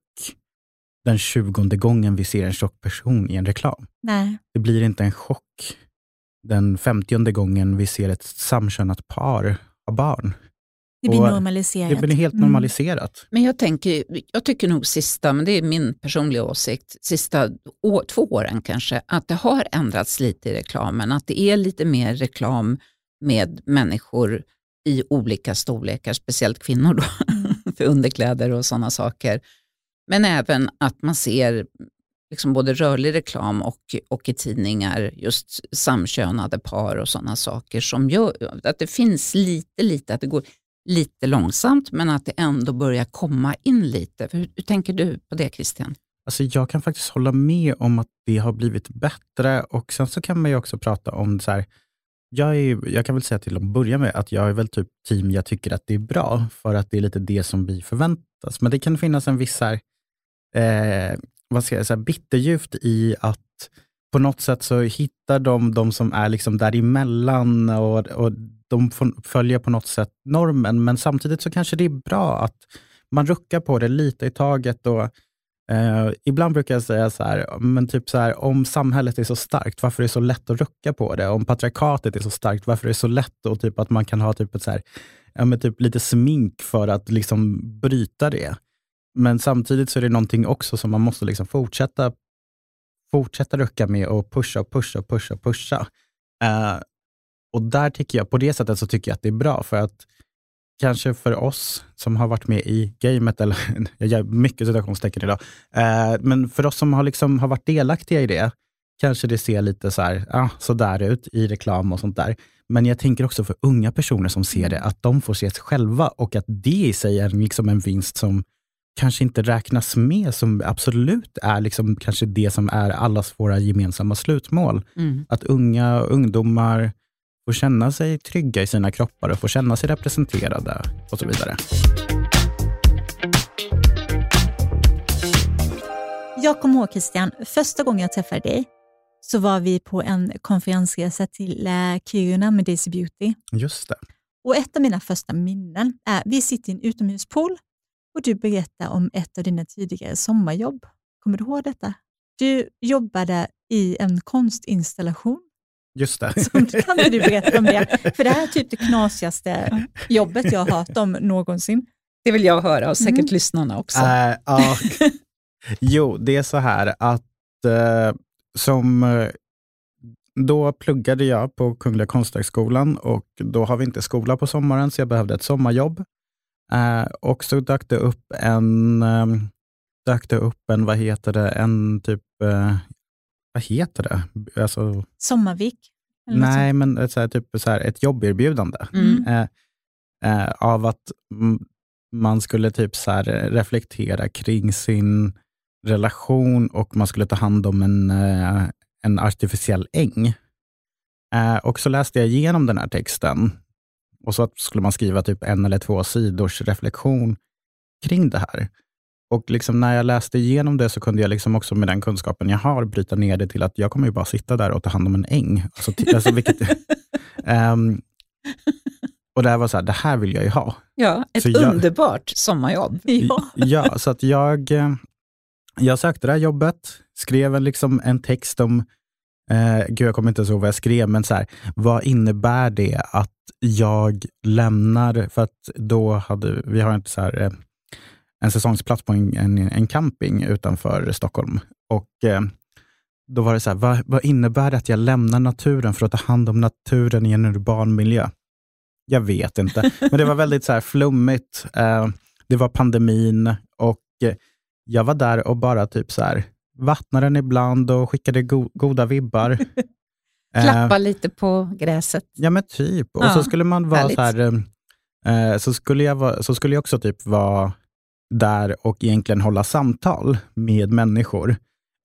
S3: den tjugonde gången vi ser en tjock person i en reklam.
S2: Nej.
S3: Det blir inte en chock den femtionde gången vi ser ett samkönat par ha barn.
S2: Det blir normaliserat.
S3: Det blir helt mm. normaliserat. Mm.
S1: Men jag, tänker, jag tycker nog sista, men det är min personliga åsikt, sista år, två åren kanske, att det har ändrats lite i reklamen. Att det är lite mer reklam med människor i olika storlekar, speciellt kvinnor då, mm. för underkläder och sådana saker. Men även att man ser liksom både rörlig reklam och, och i tidningar just samkönade par och sådana saker som gör att det finns lite, lite, att det går lite långsamt, men att det ändå börjar komma in lite. Hur, hur tänker du på det Christian?
S3: Alltså jag kan faktiskt hålla med om att det har blivit bättre och sen så kan man ju också prata om så här, jag, är, jag kan väl säga till att börja med att jag är väl typ team jag tycker att det är bra, för att det är lite det som vi förväntas. Men det kan finnas en viss här, eh, vad ska jag säga, bitterljuvt i att på något sätt så hittar de de som är liksom däremellan och, och de följer på något sätt normen, men samtidigt så kanske det är bra att man ruckar på det lite i taget. Och, eh, ibland brukar jag säga så här, men typ så här, om samhället är så starkt, varför är det så lätt att rucka på det? Om patriarkatet är så starkt, varför är det så lätt och typ att man kan ha typ ett så här, ja, men typ lite smink för att liksom bryta det? Men samtidigt så är det någonting också som man måste liksom fortsätta fortsätta rucka med och pusha och pusha och pusha och pusha. Uh, och där tycker jag, på det sättet så tycker jag att det är bra, för att kanske för oss som har varit med i gamet, eller jag gör mycket citationstecken idag, uh, men för oss som har, liksom, har varit delaktiga i det, kanske det ser lite så här, ah, så där ut i reklam och sånt där. Men jag tänker också för unga personer som ser det, att de får se sig själva och att det i sig är liksom en vinst som kanske inte räknas med, som absolut är liksom kanske det som är allas våra gemensamma slutmål. Mm. Att unga ungdomar får känna sig trygga i sina kroppar och får känna sig representerade och så vidare.
S2: Jag kommer ihåg Christian, första gången jag träffade dig så var vi på en konferensresa till eh, Kiruna med Daisy Beauty.
S3: Just det.
S2: Och Ett av mina första minnen är vi sitter i en utomhuspool och du berättar om ett av dina tidigare sommarjobb. Kommer du ihåg detta? Du jobbade i en konstinstallation.
S3: Just det.
S2: Som, kan du berätta om det? För det här är typ det knasigaste jobbet jag har hört om någonsin.
S1: Det vill jag höra och säkert mm. lyssnarna också. Uh,
S3: uh, jo, det är så här att uh, som då pluggade jag på Kungliga Konsthögskolan och då har vi inte skola på sommaren, så jag behövde ett sommarjobb. Eh, och så dök det upp en, eh, dök det upp en, vad heter det, en typ, eh, vad heter det? Alltså,
S2: Sommarvik?
S3: Nej, men ett, så här, typ så här, ett jobberbjudande. Mm. Eh, eh, av att man skulle typ så här, reflektera kring sin relation och man skulle ta hand om en, eh, en artificiell äng. och så läste jag igenom den här texten och så skulle man skriva typ en eller två sidors reflektion kring det här. Och liksom när jag läste igenom det så kunde jag liksom också med den kunskapen jag har bryta ner det till att jag kommer ju bara sitta där och ta hand om en äng. Alltså, alltså vilket, um, och det här var så här, det här vill jag ju ha.
S1: Ja, ett så underbart jag, sommarjobb.
S3: Ja. ja, så att jag, eh, jag sökte det här jobbet, skrev en, liksom en text om Eh, gud, jag kommer inte ihåg vad jag skrev, men så här, vad innebär det att jag lämnar, för att då hade vi har inte så här, eh, en säsongsplats på en, en, en, camping utanför Stockholm. Och eh, Då var det så här, vad, vad, innebär det att jag lämnar naturen för att ta hand om naturen i en urban miljö? Jag vet inte, men det var väldigt så här flummigt. Eh, det var pandemin och jag var där och bara typ så här, vattnade den ibland och skickade go goda vibbar.
S1: Klappa eh, lite på gräset.
S3: Ja, men typ. Och ja, så skulle man vara så här, eh, så, skulle jag vara, så skulle jag också typ vara där och egentligen hålla samtal med människor.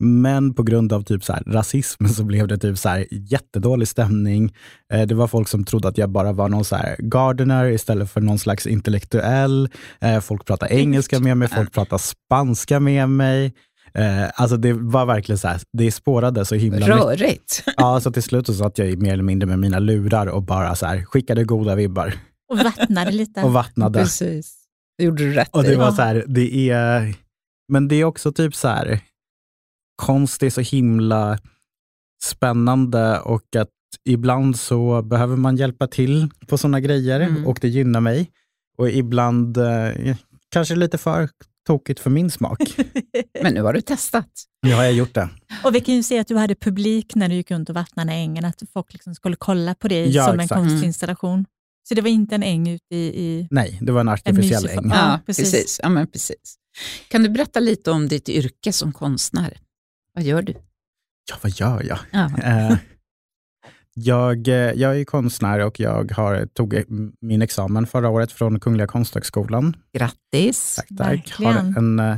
S3: Men på grund av typ så här, rasism så blev det typ så här, jättedålig stämning. Eh, det var folk som trodde att jag bara var någon så här gardener istället för någon slags intellektuell. Eh, folk pratade engelska med mig, folk pratade spanska med mig. Eh, alltså det var verkligen så här, det spårade så himla
S1: Rörigt. Mycket.
S3: Ja, så till slut så satt jag mer eller mindre med mina lurar och bara så här, skickade goda vibbar.
S2: Och vattnade lite.
S3: och vattnade.
S1: Precis. Det gjorde du rätt
S3: Och det var så här, det är, men det är också typ så här, konst är så himla spännande och att ibland så behöver man hjälpa till på sådana grejer mm. och det gynnar mig. Och ibland eh, kanske lite för tokigt för min smak.
S1: Men nu har du testat.
S3: Nu har jag gjort det.
S2: Och vi kan ju se att du hade publik när du gick runt och vattnade ängen, att folk liksom skulle kolla på dig ja, som exakt. en konstinstallation. Så det var inte en äng ute i... i
S3: Nej, det var en artificiell en äng.
S1: Ja, ja precis. precis. Ja, men precis. Kan du berätta lite om ditt yrke som konstnär? Vad gör du?
S3: Ja, vad gör jag? Ja. Eh, Jag, eh, jag är konstnär och jag har, tog min examen förra året från Kungliga Konsthögskolan.
S1: Grattis!
S3: Tack, tack. Har en uh,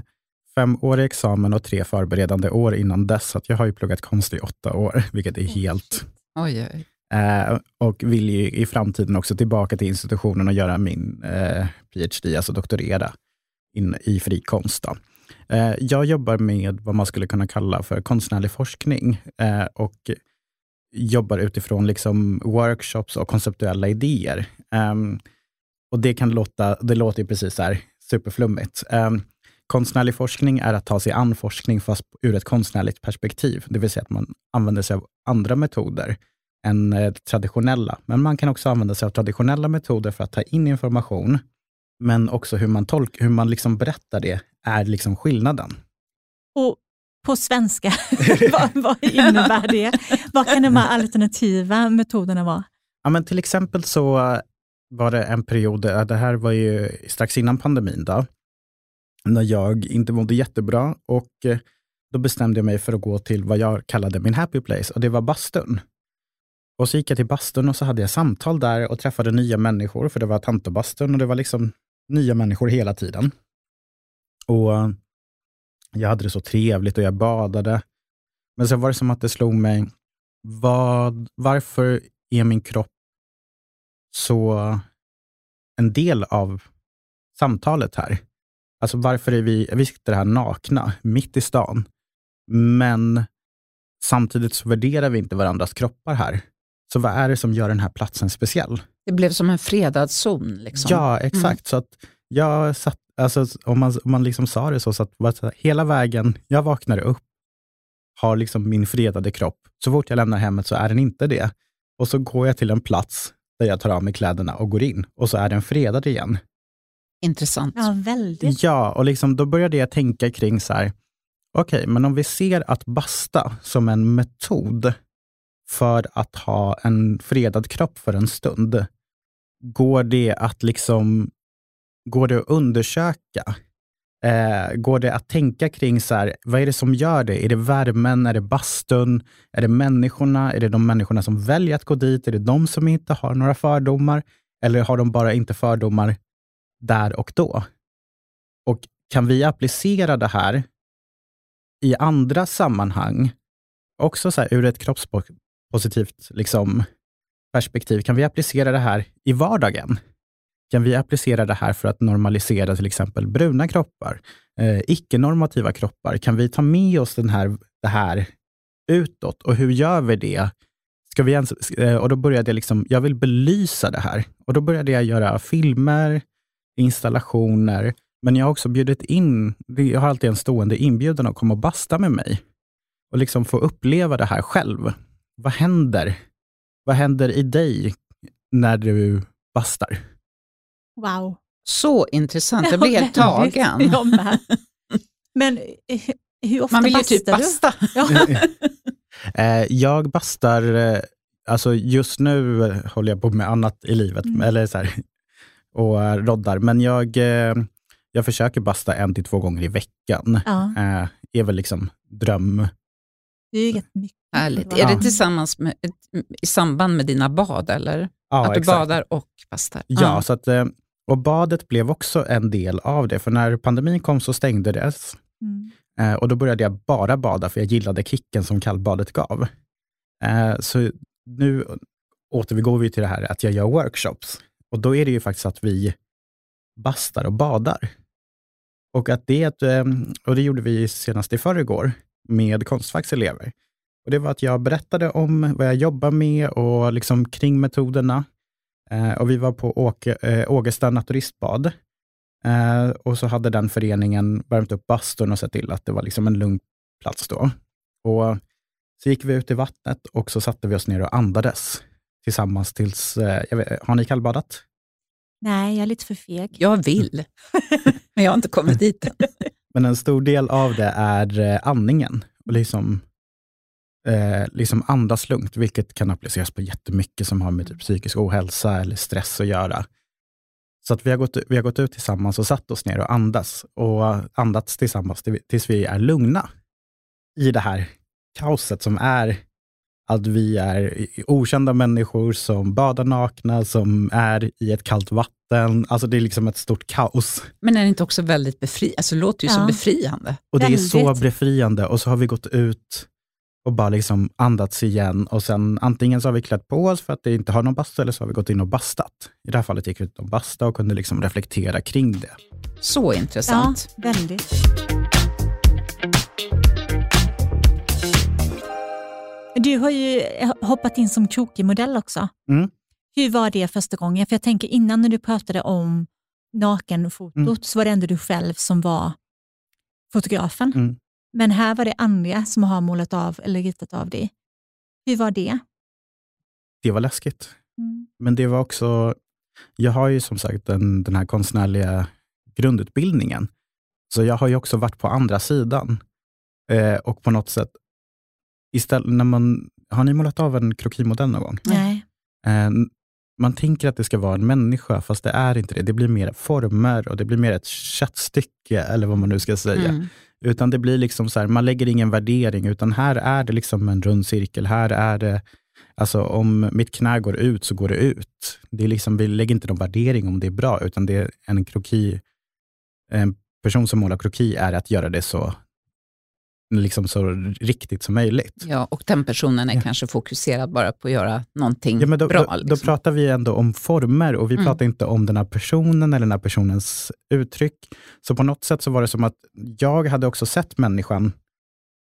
S3: femårig examen och tre förberedande år innan dess. Så jag har ju pluggat konst i åtta år, vilket är helt...
S1: Oj, oj.
S3: Uh, och vill ju i framtiden också tillbaka till institutionen och göra min uh, PhD, alltså doktorera in, i fri konst. Då. jag jobbar med vad man skulle kunna kalla för konstnärlig forskning. och jobbar utifrån liksom workshops och konceptuella idéer. Um, och Det kan låta, det låter ju precis så här superflummigt. Um, konstnärlig forskning är att ta sig an forskning fast ur ett konstnärligt perspektiv. Det vill säga att man använder sig av andra metoder än eh, traditionella. Men man kan också använda sig av traditionella metoder för att ta in information. Men också hur man, tolk, hur man liksom berättar det är liksom skillnaden.
S2: Och på svenska. vad, vad innebär det? Vad kan de här alternativa metoderna vara?
S3: Ja, men till exempel så var det en period, det här var ju strax innan pandemin, då, när jag inte mådde jättebra och eh, då bestämde jag mig för att gå till vad jag kallade min happy place och det var bastun. Och så gick jag till bastun och så hade jag samtal där och träffade nya människor, för det var tantobastun och det var liksom nya människor hela tiden. Och eh, jag hade det så trevligt och jag badade. Men sen var det som att det slog mig, vad, varför är min kropp så en del av samtalet här? Alltså varför är vi, vi sitter här nakna, mitt i stan, men samtidigt så värderar vi inte varandras kroppar här. Så vad är det som gör den här platsen speciell?
S1: Det blev som en fredad zon. Liksom.
S3: Ja, exakt. Mm. Så att jag satt alltså, om man, om man liksom sa det så, så att hela vägen jag vaknar upp har liksom min fredade kropp. Så fort jag lämnar hemmet så är den inte det. Och så går jag till en plats där jag tar av mig kläderna och går in och så är den fredad igen.
S1: Intressant.
S2: Ja, väldigt.
S3: Ja, och liksom, då började jag tänka kring så här, okej, okay, men om vi ser att basta som en metod för att ha en fredad kropp för en stund, går det att liksom går det att undersöka? Eh, går det att tänka kring så här, vad är det som gör det? Är det värmen? Är det bastun? Är det människorna? Är det de människorna som väljer att gå dit? Är det de som inte har några fördomar? Eller har de bara inte fördomar där och då? Och kan vi applicera det här i andra sammanhang, också så här, ur ett kroppspositivt liksom, perspektiv, kan vi applicera det här i vardagen? Kan vi applicera det här för att normalisera till exempel bruna kroppar, eh, icke-normativa kroppar? Kan vi ta med oss den här, det här utåt? Och hur gör vi det? Ska vi ens, eh, och då började jag liksom, jag vill belysa det här. Och då började jag göra filmer, installationer, men jag har också bjudit in, jag har alltid en stående inbjudan att komma och basta med mig. Och liksom få uppleva det här själv. Vad händer? Vad händer i dig när du bastar?
S2: Wow.
S1: Så intressant, jag blir helt tagen.
S2: Men eh, hur ofta
S1: Man vill ju typ basta.
S3: Eh, jag bastar, eh, alltså just nu håller jag på med annat i livet, mm. eller så här, och roddar, men jag, jag försöker basta en till två gånger i veckan. Ja. är väl liksom dröm.
S2: Det är jättemycket.
S1: Härligt. Är det tillsammans med, i samband med dina bad, eller?
S3: Ja,
S1: att du
S3: exakt.
S1: badar och bastar?
S3: Ja, ja. så att och badet blev också en del av det, för när pandemin kom så stängde det. Mm. Eh, och då började jag bara bada, för jag gillade kicken som kallbadet gav. Eh, så nu återgår vi till det här att jag gör workshops. Och då är det ju faktiskt att vi bastar och badar. Och, att det, eh, och det gjorde vi senast i förrgår med Konstfackselever. Och det var att jag berättade om vad jag jobbar med och liksom kring metoderna. Eh, och vi var på Åke, eh, Ågesta naturistbad. Eh, och så hade den föreningen värmt upp bastun och sett till att det var liksom en lugn plats då. Och så gick vi ut i vattnet och så satte vi oss ner och andades tillsammans tills, eh, vet, har ni kallbadat?
S2: Nej, jag är lite för feg.
S1: Jag vill, men jag har inte kommit dit
S3: Men en stor del av det är andningen. Och liksom eh, liksom andas lugnt, vilket kan appliceras på jättemycket som har med typ psykisk ohälsa eller stress att göra. Så att vi, har gått, vi har gått ut tillsammans och satt oss ner och andas och andats tillsammans tills vi är lugna i det här kaoset som är att vi är okända människor som badar nakna, som är i ett kallt vatten. Alltså det är liksom ett stort kaos.
S1: Men är det inte också väldigt befriande? Alltså det låter ju ja. så befriande.
S3: Och det är så befriande. Och så har vi gått ut och bara liksom andats igen. Och sen antingen så har vi klätt på oss för att det inte har någon bastu, eller så har vi gått in och bastat. I det här fallet gick vi ut och basta och kunde liksom reflektera kring det.
S1: Så intressant.
S2: Ja, väldigt. Du har ju hoppat in som krokig-modell också.
S3: Mm.
S2: Hur var det första gången? För jag tänker innan när du pratade om nakenfotot mm. så var det ändå du själv som var fotografen.
S3: Mm.
S2: Men här var det andra som har målat av eller ritat av dig. Hur var det?
S3: Det var läskigt.
S2: Mm.
S3: Men det var också, jag har ju som sagt den, den här konstnärliga grundutbildningen. Så jag har ju också varit på andra sidan. Eh, och på något sätt, istället, när man, har ni målat av en krokimodell någon gång?
S2: Nej.
S3: Eh, man tänker att det ska vara en människa, fast det är inte det. Det blir mer former och det blir mer ett köttstycke, eller vad man nu ska säga. Mm. Utan det blir liksom så här, man lägger ingen värdering, utan här är det liksom en rund cirkel. Här är det, alltså om mitt knä går ut, så går det ut. Det är liksom, vi lägger inte någon värdering om det är bra, utan det är en kroki, en person som målar kroki är att göra det så liksom så riktigt som möjligt.
S1: Ja, och den personen är ja. kanske fokuserad bara på att göra någonting ja, men
S3: då,
S1: bra.
S3: Då, liksom. då, pratar vi ändå om former och vi mm. pratar inte om den här personen eller den här personens uttryck. Så på något sätt så var det som att jag hade också sett människan,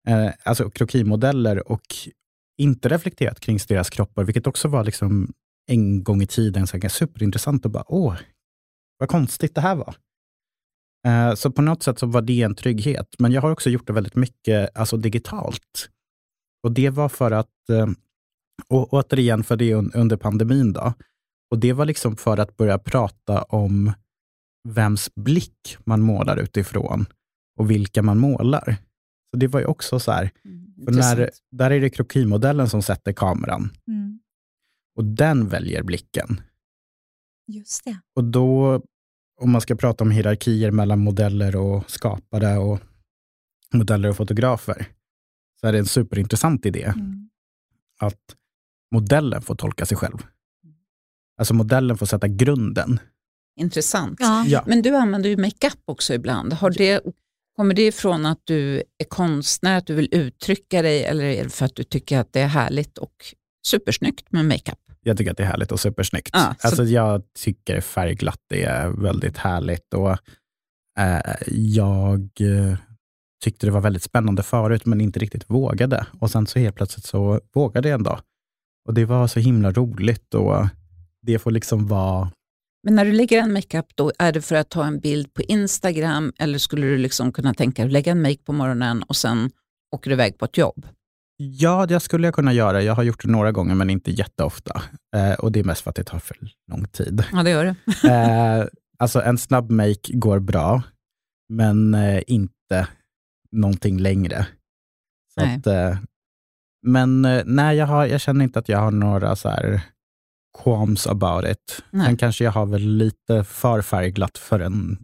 S3: eh, alltså krokimodeller och inte reflekterat kring deras kroppar, vilket också var liksom en gång i tiden så superintressant och bara, åh, vad konstigt det här var. Eh, så på något sätt så var det en trygghet. Men jag har också gjort det väldigt mycket alltså digitalt. Och det var för att, eh, och återigen för det under pandemin, då. och det var liksom för att börja prata om vems blick man målar utifrån och vilka man målar. Så det var ju också så här, mm, när, där är det krokimodellen som sätter kameran.
S2: Mm.
S3: Och den väljer blicken.
S2: Just det.
S3: Och då om man ska prata om hierarkier mellan modeller och skapare och modeller och fotografer, så är det en superintressant idé
S2: mm.
S3: att modellen får tolka sig själv. Alltså modellen får sätta grunden.
S1: Intressant.
S2: Ja.
S3: Ja.
S1: Men du använder ju makeup också ibland. Har det, kommer det ifrån att du är konstnär, att du vill uttrycka dig eller är det för att du tycker att det är härligt och supersnyggt med makeup?
S3: Jag tycker att det är härligt och supersnyggt.
S1: Ah,
S3: alltså, jag tycker färgglatt är väldigt härligt. Och, eh, jag eh, tyckte det var väldigt spännande förut, men inte riktigt vågade. Och sen så helt plötsligt så vågade jag en dag. Och det var så himla roligt och det får liksom vara
S1: men när du lägger en makeup, då är det för att ta en bild på Instagram eller skulle du liksom kunna tänka dig att lägga en make på morgonen och sen åker du iväg på ett jobb?
S3: Ja, det skulle jag kunna göra. Jag har gjort det några gånger, men inte jätteofta. Eh, och det är mest för att det tar för lång tid.
S1: Ja, det gör
S3: det. eh, alltså en snabb make går bra, men eh, inte någonting längre. Så nej. Att, eh, men eh, nej, jag, har, jag känner inte att jag har några så här qualms about it. Nej. Sen kanske jag har väl lite för färgglatt för en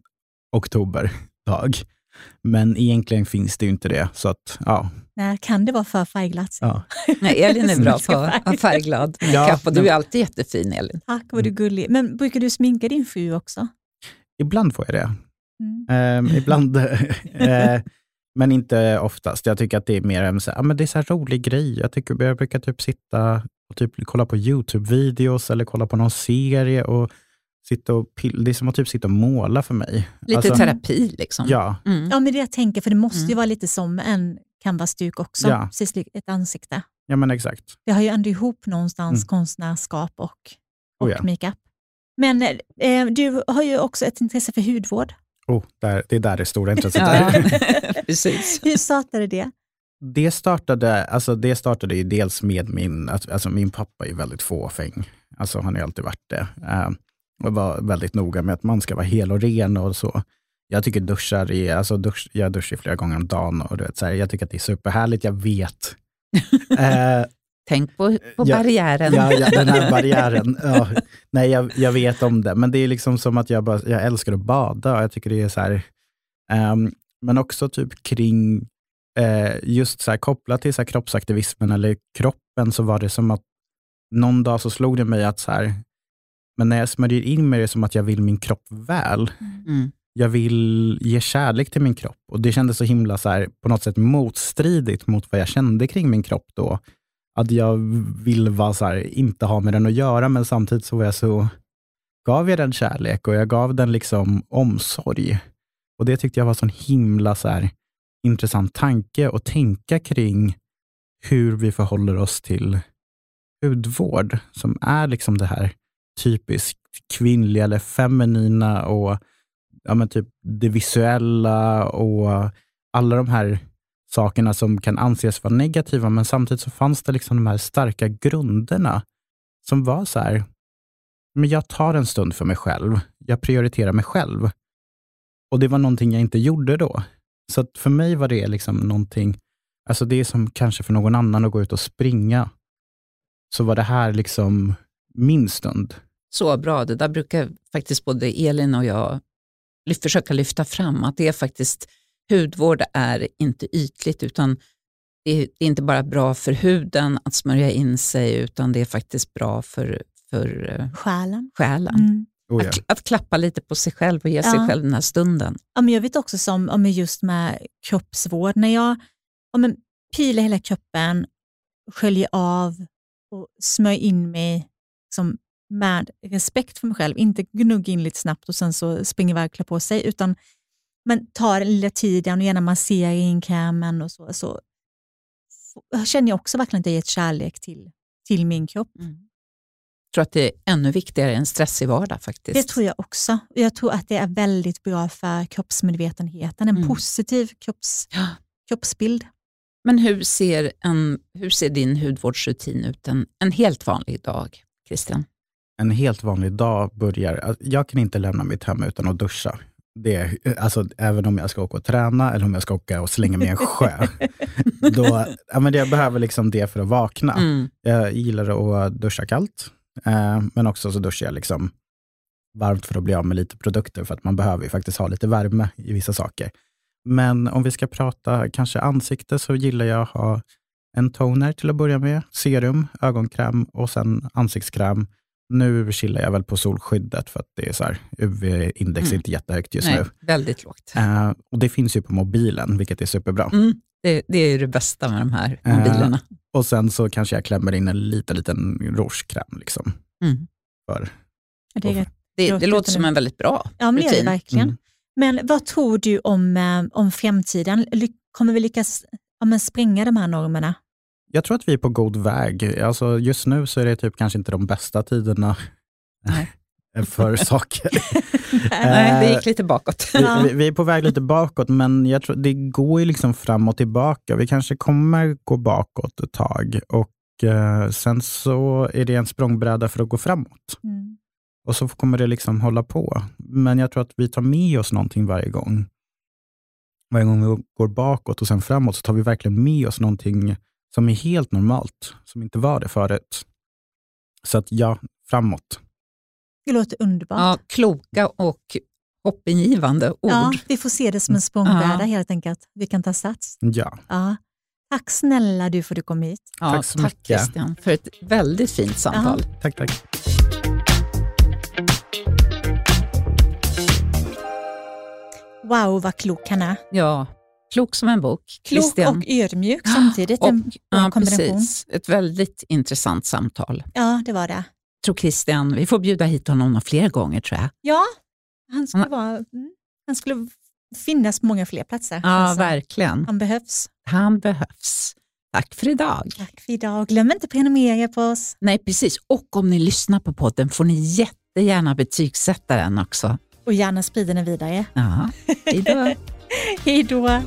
S3: oktoberdag. Men egentligen finns det ju inte det. Så att, ja.
S2: Nej, kan det vara för färgglatt?
S3: Ja.
S1: Nej, Elin är bra på att vara färgglad. Ja, och du är alltid jättefin, Elin.
S2: Tack, vad du är gullig. Men brukar du sminka din fru också?
S3: Ibland får jag det. Mm. Eh, ibland, eh, men inte oftast. Jag tycker att det är mer en så, men det är så rolig grej. Jag, tycker, jag brukar typ sitta och typ kolla på YouTube-videos eller kolla på någon serie och sitta och pill, det är som att typ sitta och måla för mig.
S1: Lite alltså, terapi liksom.
S3: Ja.
S2: Mm. ja, men det jag tänker, för det måste mm. ju vara lite som en canvasduk också, ja. precis ett ansikte.
S3: Ja, men exakt.
S2: Det har ju ändå ihop någonstans mm. konstnärskap och, och oh, ja. makeup. Men eh, du har ju också ett intresse för hudvård.
S3: Oh, där, det är där det stora intresset är.
S1: precis.
S2: Hur startade det?
S3: Det startade, alltså det startade ju dels med min, alltså min pappa är väldigt fåfäng. Alltså han har alltid varit det. Uh, och var väldigt noga med att man ska vara hel och ren och så. Jag tycker duschar är, alltså dusch, jag duschar flera gånger om dagen och du vet, så här, jag tycker att det är superhärligt. Jag vet.
S1: eh, Tänk på, på ja, barriären.
S3: Ja, ja, den här barriären. Ja, nej, jag, jag vet om det. Men det är liksom som att jag, bara, jag älskar att bada. Jag tycker det är så här, um, men också typ kring eh, just så här, kopplat till så här, kroppsaktivismen eller kroppen så var det som att någon dag så slog det mig att så här, men när jag smörjer in mig är det som att jag vill min kropp väl. Mm. Jag vill ge kärlek till min kropp och det kändes så himla så här, på något sätt motstridigt mot vad jag kände kring min kropp då. Att jag vill vara så här, inte ha med den att göra, men samtidigt så var jag så gav jag den kärlek och jag gav den liksom omsorg. Och Det tyckte jag var en himla så här, intressant tanke att tänka kring hur vi förhåller oss till hudvård, som är liksom det här typiskt kvinnliga eller feminina och ja, men typ det visuella och alla de här sakerna som kan anses vara negativa, men samtidigt så fanns det liksom de här starka grunderna som var så här, men jag tar en stund för mig själv. Jag prioriterar mig själv. Och det var någonting jag inte gjorde då. Så för mig var det liksom någonting, alltså det är som kanske för någon annan att gå ut och springa. Så var det här liksom min stund.
S1: Så bra, det där brukar faktiskt både Elin och jag försöka lyfta fram, att det är faktiskt, hudvård är inte ytligt, utan det är, inte bara bra för huden att smörja in sig, utan det är faktiskt bra för, för
S2: eh, själen.
S1: själen. Mm. Oh ja. att, att, klappa lite på sig själv och ge ja. sig själv den här stunden.
S2: Ja, men jag vet också som om just med kroppsvård, när jag om pilar hela kroppen, sköljer av och smörjer in mig som med respekt för mig själv, inte gnugga in lite snabbt och sen så springer iväg och klär på sig, utan men tar den lilla tiden och gärna masserar in krämen och så, så känner jag också verkligen att jag gett kärlek till, till min kropp. Mm
S1: tror att det är ännu viktigare än stressig vardag faktiskt.
S2: Det tror jag också. Jag tror att det är väldigt bra för kroppsmedvetenheten, en mm. positiv kropps, ja. kroppsbild.
S1: Men hur ser, en, hur ser din hudvårdsrutin ut en, en helt vanlig dag, Christian?
S3: En helt vanlig dag börjar... Jag kan inte lämna mitt hem utan att duscha. Det, alltså, även om jag ska åka och träna eller om jag ska åka och slänga mig i en sjö. då, ja, men jag behöver liksom det för att vakna. Mm. Jag gillar att duscha kallt. Eh, men också så duschar jag liksom varmt för att bli av med lite produkter, för att man behöver ju faktiskt ha lite värme i vissa saker. Men om vi ska prata kanske ansikte, så gillar jag att ha en toner till att börja med, serum, ögonkräm och sen ansiktskräm. Nu chillar jag väl på solskyddet för att det är så här, UV-index mm. är inte jättehögt just
S1: Nej,
S3: nu.
S1: Väldigt lågt.
S3: Uh, och Det finns ju på mobilen, vilket är superbra.
S1: Mm, det, det, är det bästa med de här mobilerna. Uh,
S3: och sen så kanske jag klämmer in en liten, liten rouge-kräm. Liksom, mm. för,
S1: det, det, det, det låter som en väldigt bra
S2: Ja, men det är det verkligen. Mm. Men vad tror du om, eh, om framtiden? Kommer vi lyckas ja, spränga de här normerna?
S3: Jag tror att vi är på god väg. Alltså, just nu så är det typ kanske inte de bästa tiderna. Nej. för saker.
S1: Nej, det gick lite bakåt.
S3: vi, vi, är på väg lite bakåt, men jag tror det går ju liksom fram och tillbaka. Vi kanske kommer gå bakåt ett tag och eh, sen så är det en språngbräda för att gå framåt. Mm. Och så kommer det liksom hålla på. Men jag tror att vi tar med oss någonting varje gång. Varje gång vi går bakåt och sen framåt så tar vi verkligen med oss någonting som är helt normalt, som inte var det förut. Så att ja, framåt.
S2: Det låter underbart. Ja,
S1: kloka och hoppingivande ord.
S2: Ja, vi får se det som en språngbräda ja. helt enkelt. Vi kan ta sats.
S3: Ja.
S2: ja. Tack snälla du för att du kom hit.
S1: Ja, tack så tack mycket. Christian för ett väldigt fint samtal.
S3: Ja. Tack, tack.
S2: Wow, vad klok han är.
S1: Ja, klok som en bok.
S2: Klok Christian. och ödmjuk samtidigt. Och, en ja, kombination. Precis.
S1: Ett väldigt intressant samtal.
S2: Ja, det var det
S1: tror Christian, vi får bjuda hit honom fler gånger tror jag.
S2: Ja, han skulle, vara, mm, han skulle finnas på många fler platser.
S1: Ja, alltså, verkligen.
S2: Han behövs.
S1: Han behövs. Tack för idag.
S2: Tack för idag. Glöm inte att prenumerera på oss.
S1: Nej, precis. Och om ni lyssnar på podden får ni jättegärna betygsätta den också.
S2: Och gärna sprida den vidare.
S1: Ja, hej då.
S2: hej då.